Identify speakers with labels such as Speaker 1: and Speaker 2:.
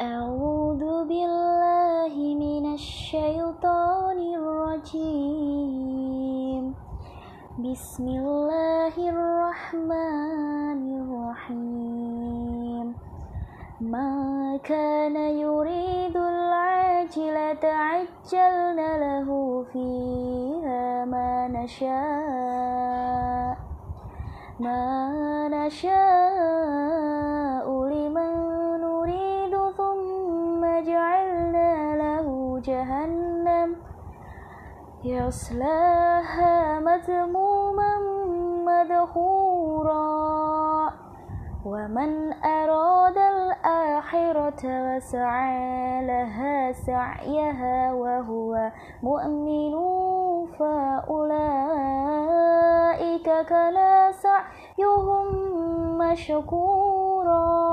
Speaker 1: أعوذ بالله من الشيطان الرجيم. بسم الله الرحمن الرحيم. ما كان يريد العاجلة عجلنا له فيها ما نشاء. ما نشاء جهنم. يصلاها مذموما مدحورا. ومن أراد الآخرة وسعى لها سعيها وهو مؤمن فأولئك كان سعيهم مشكورا.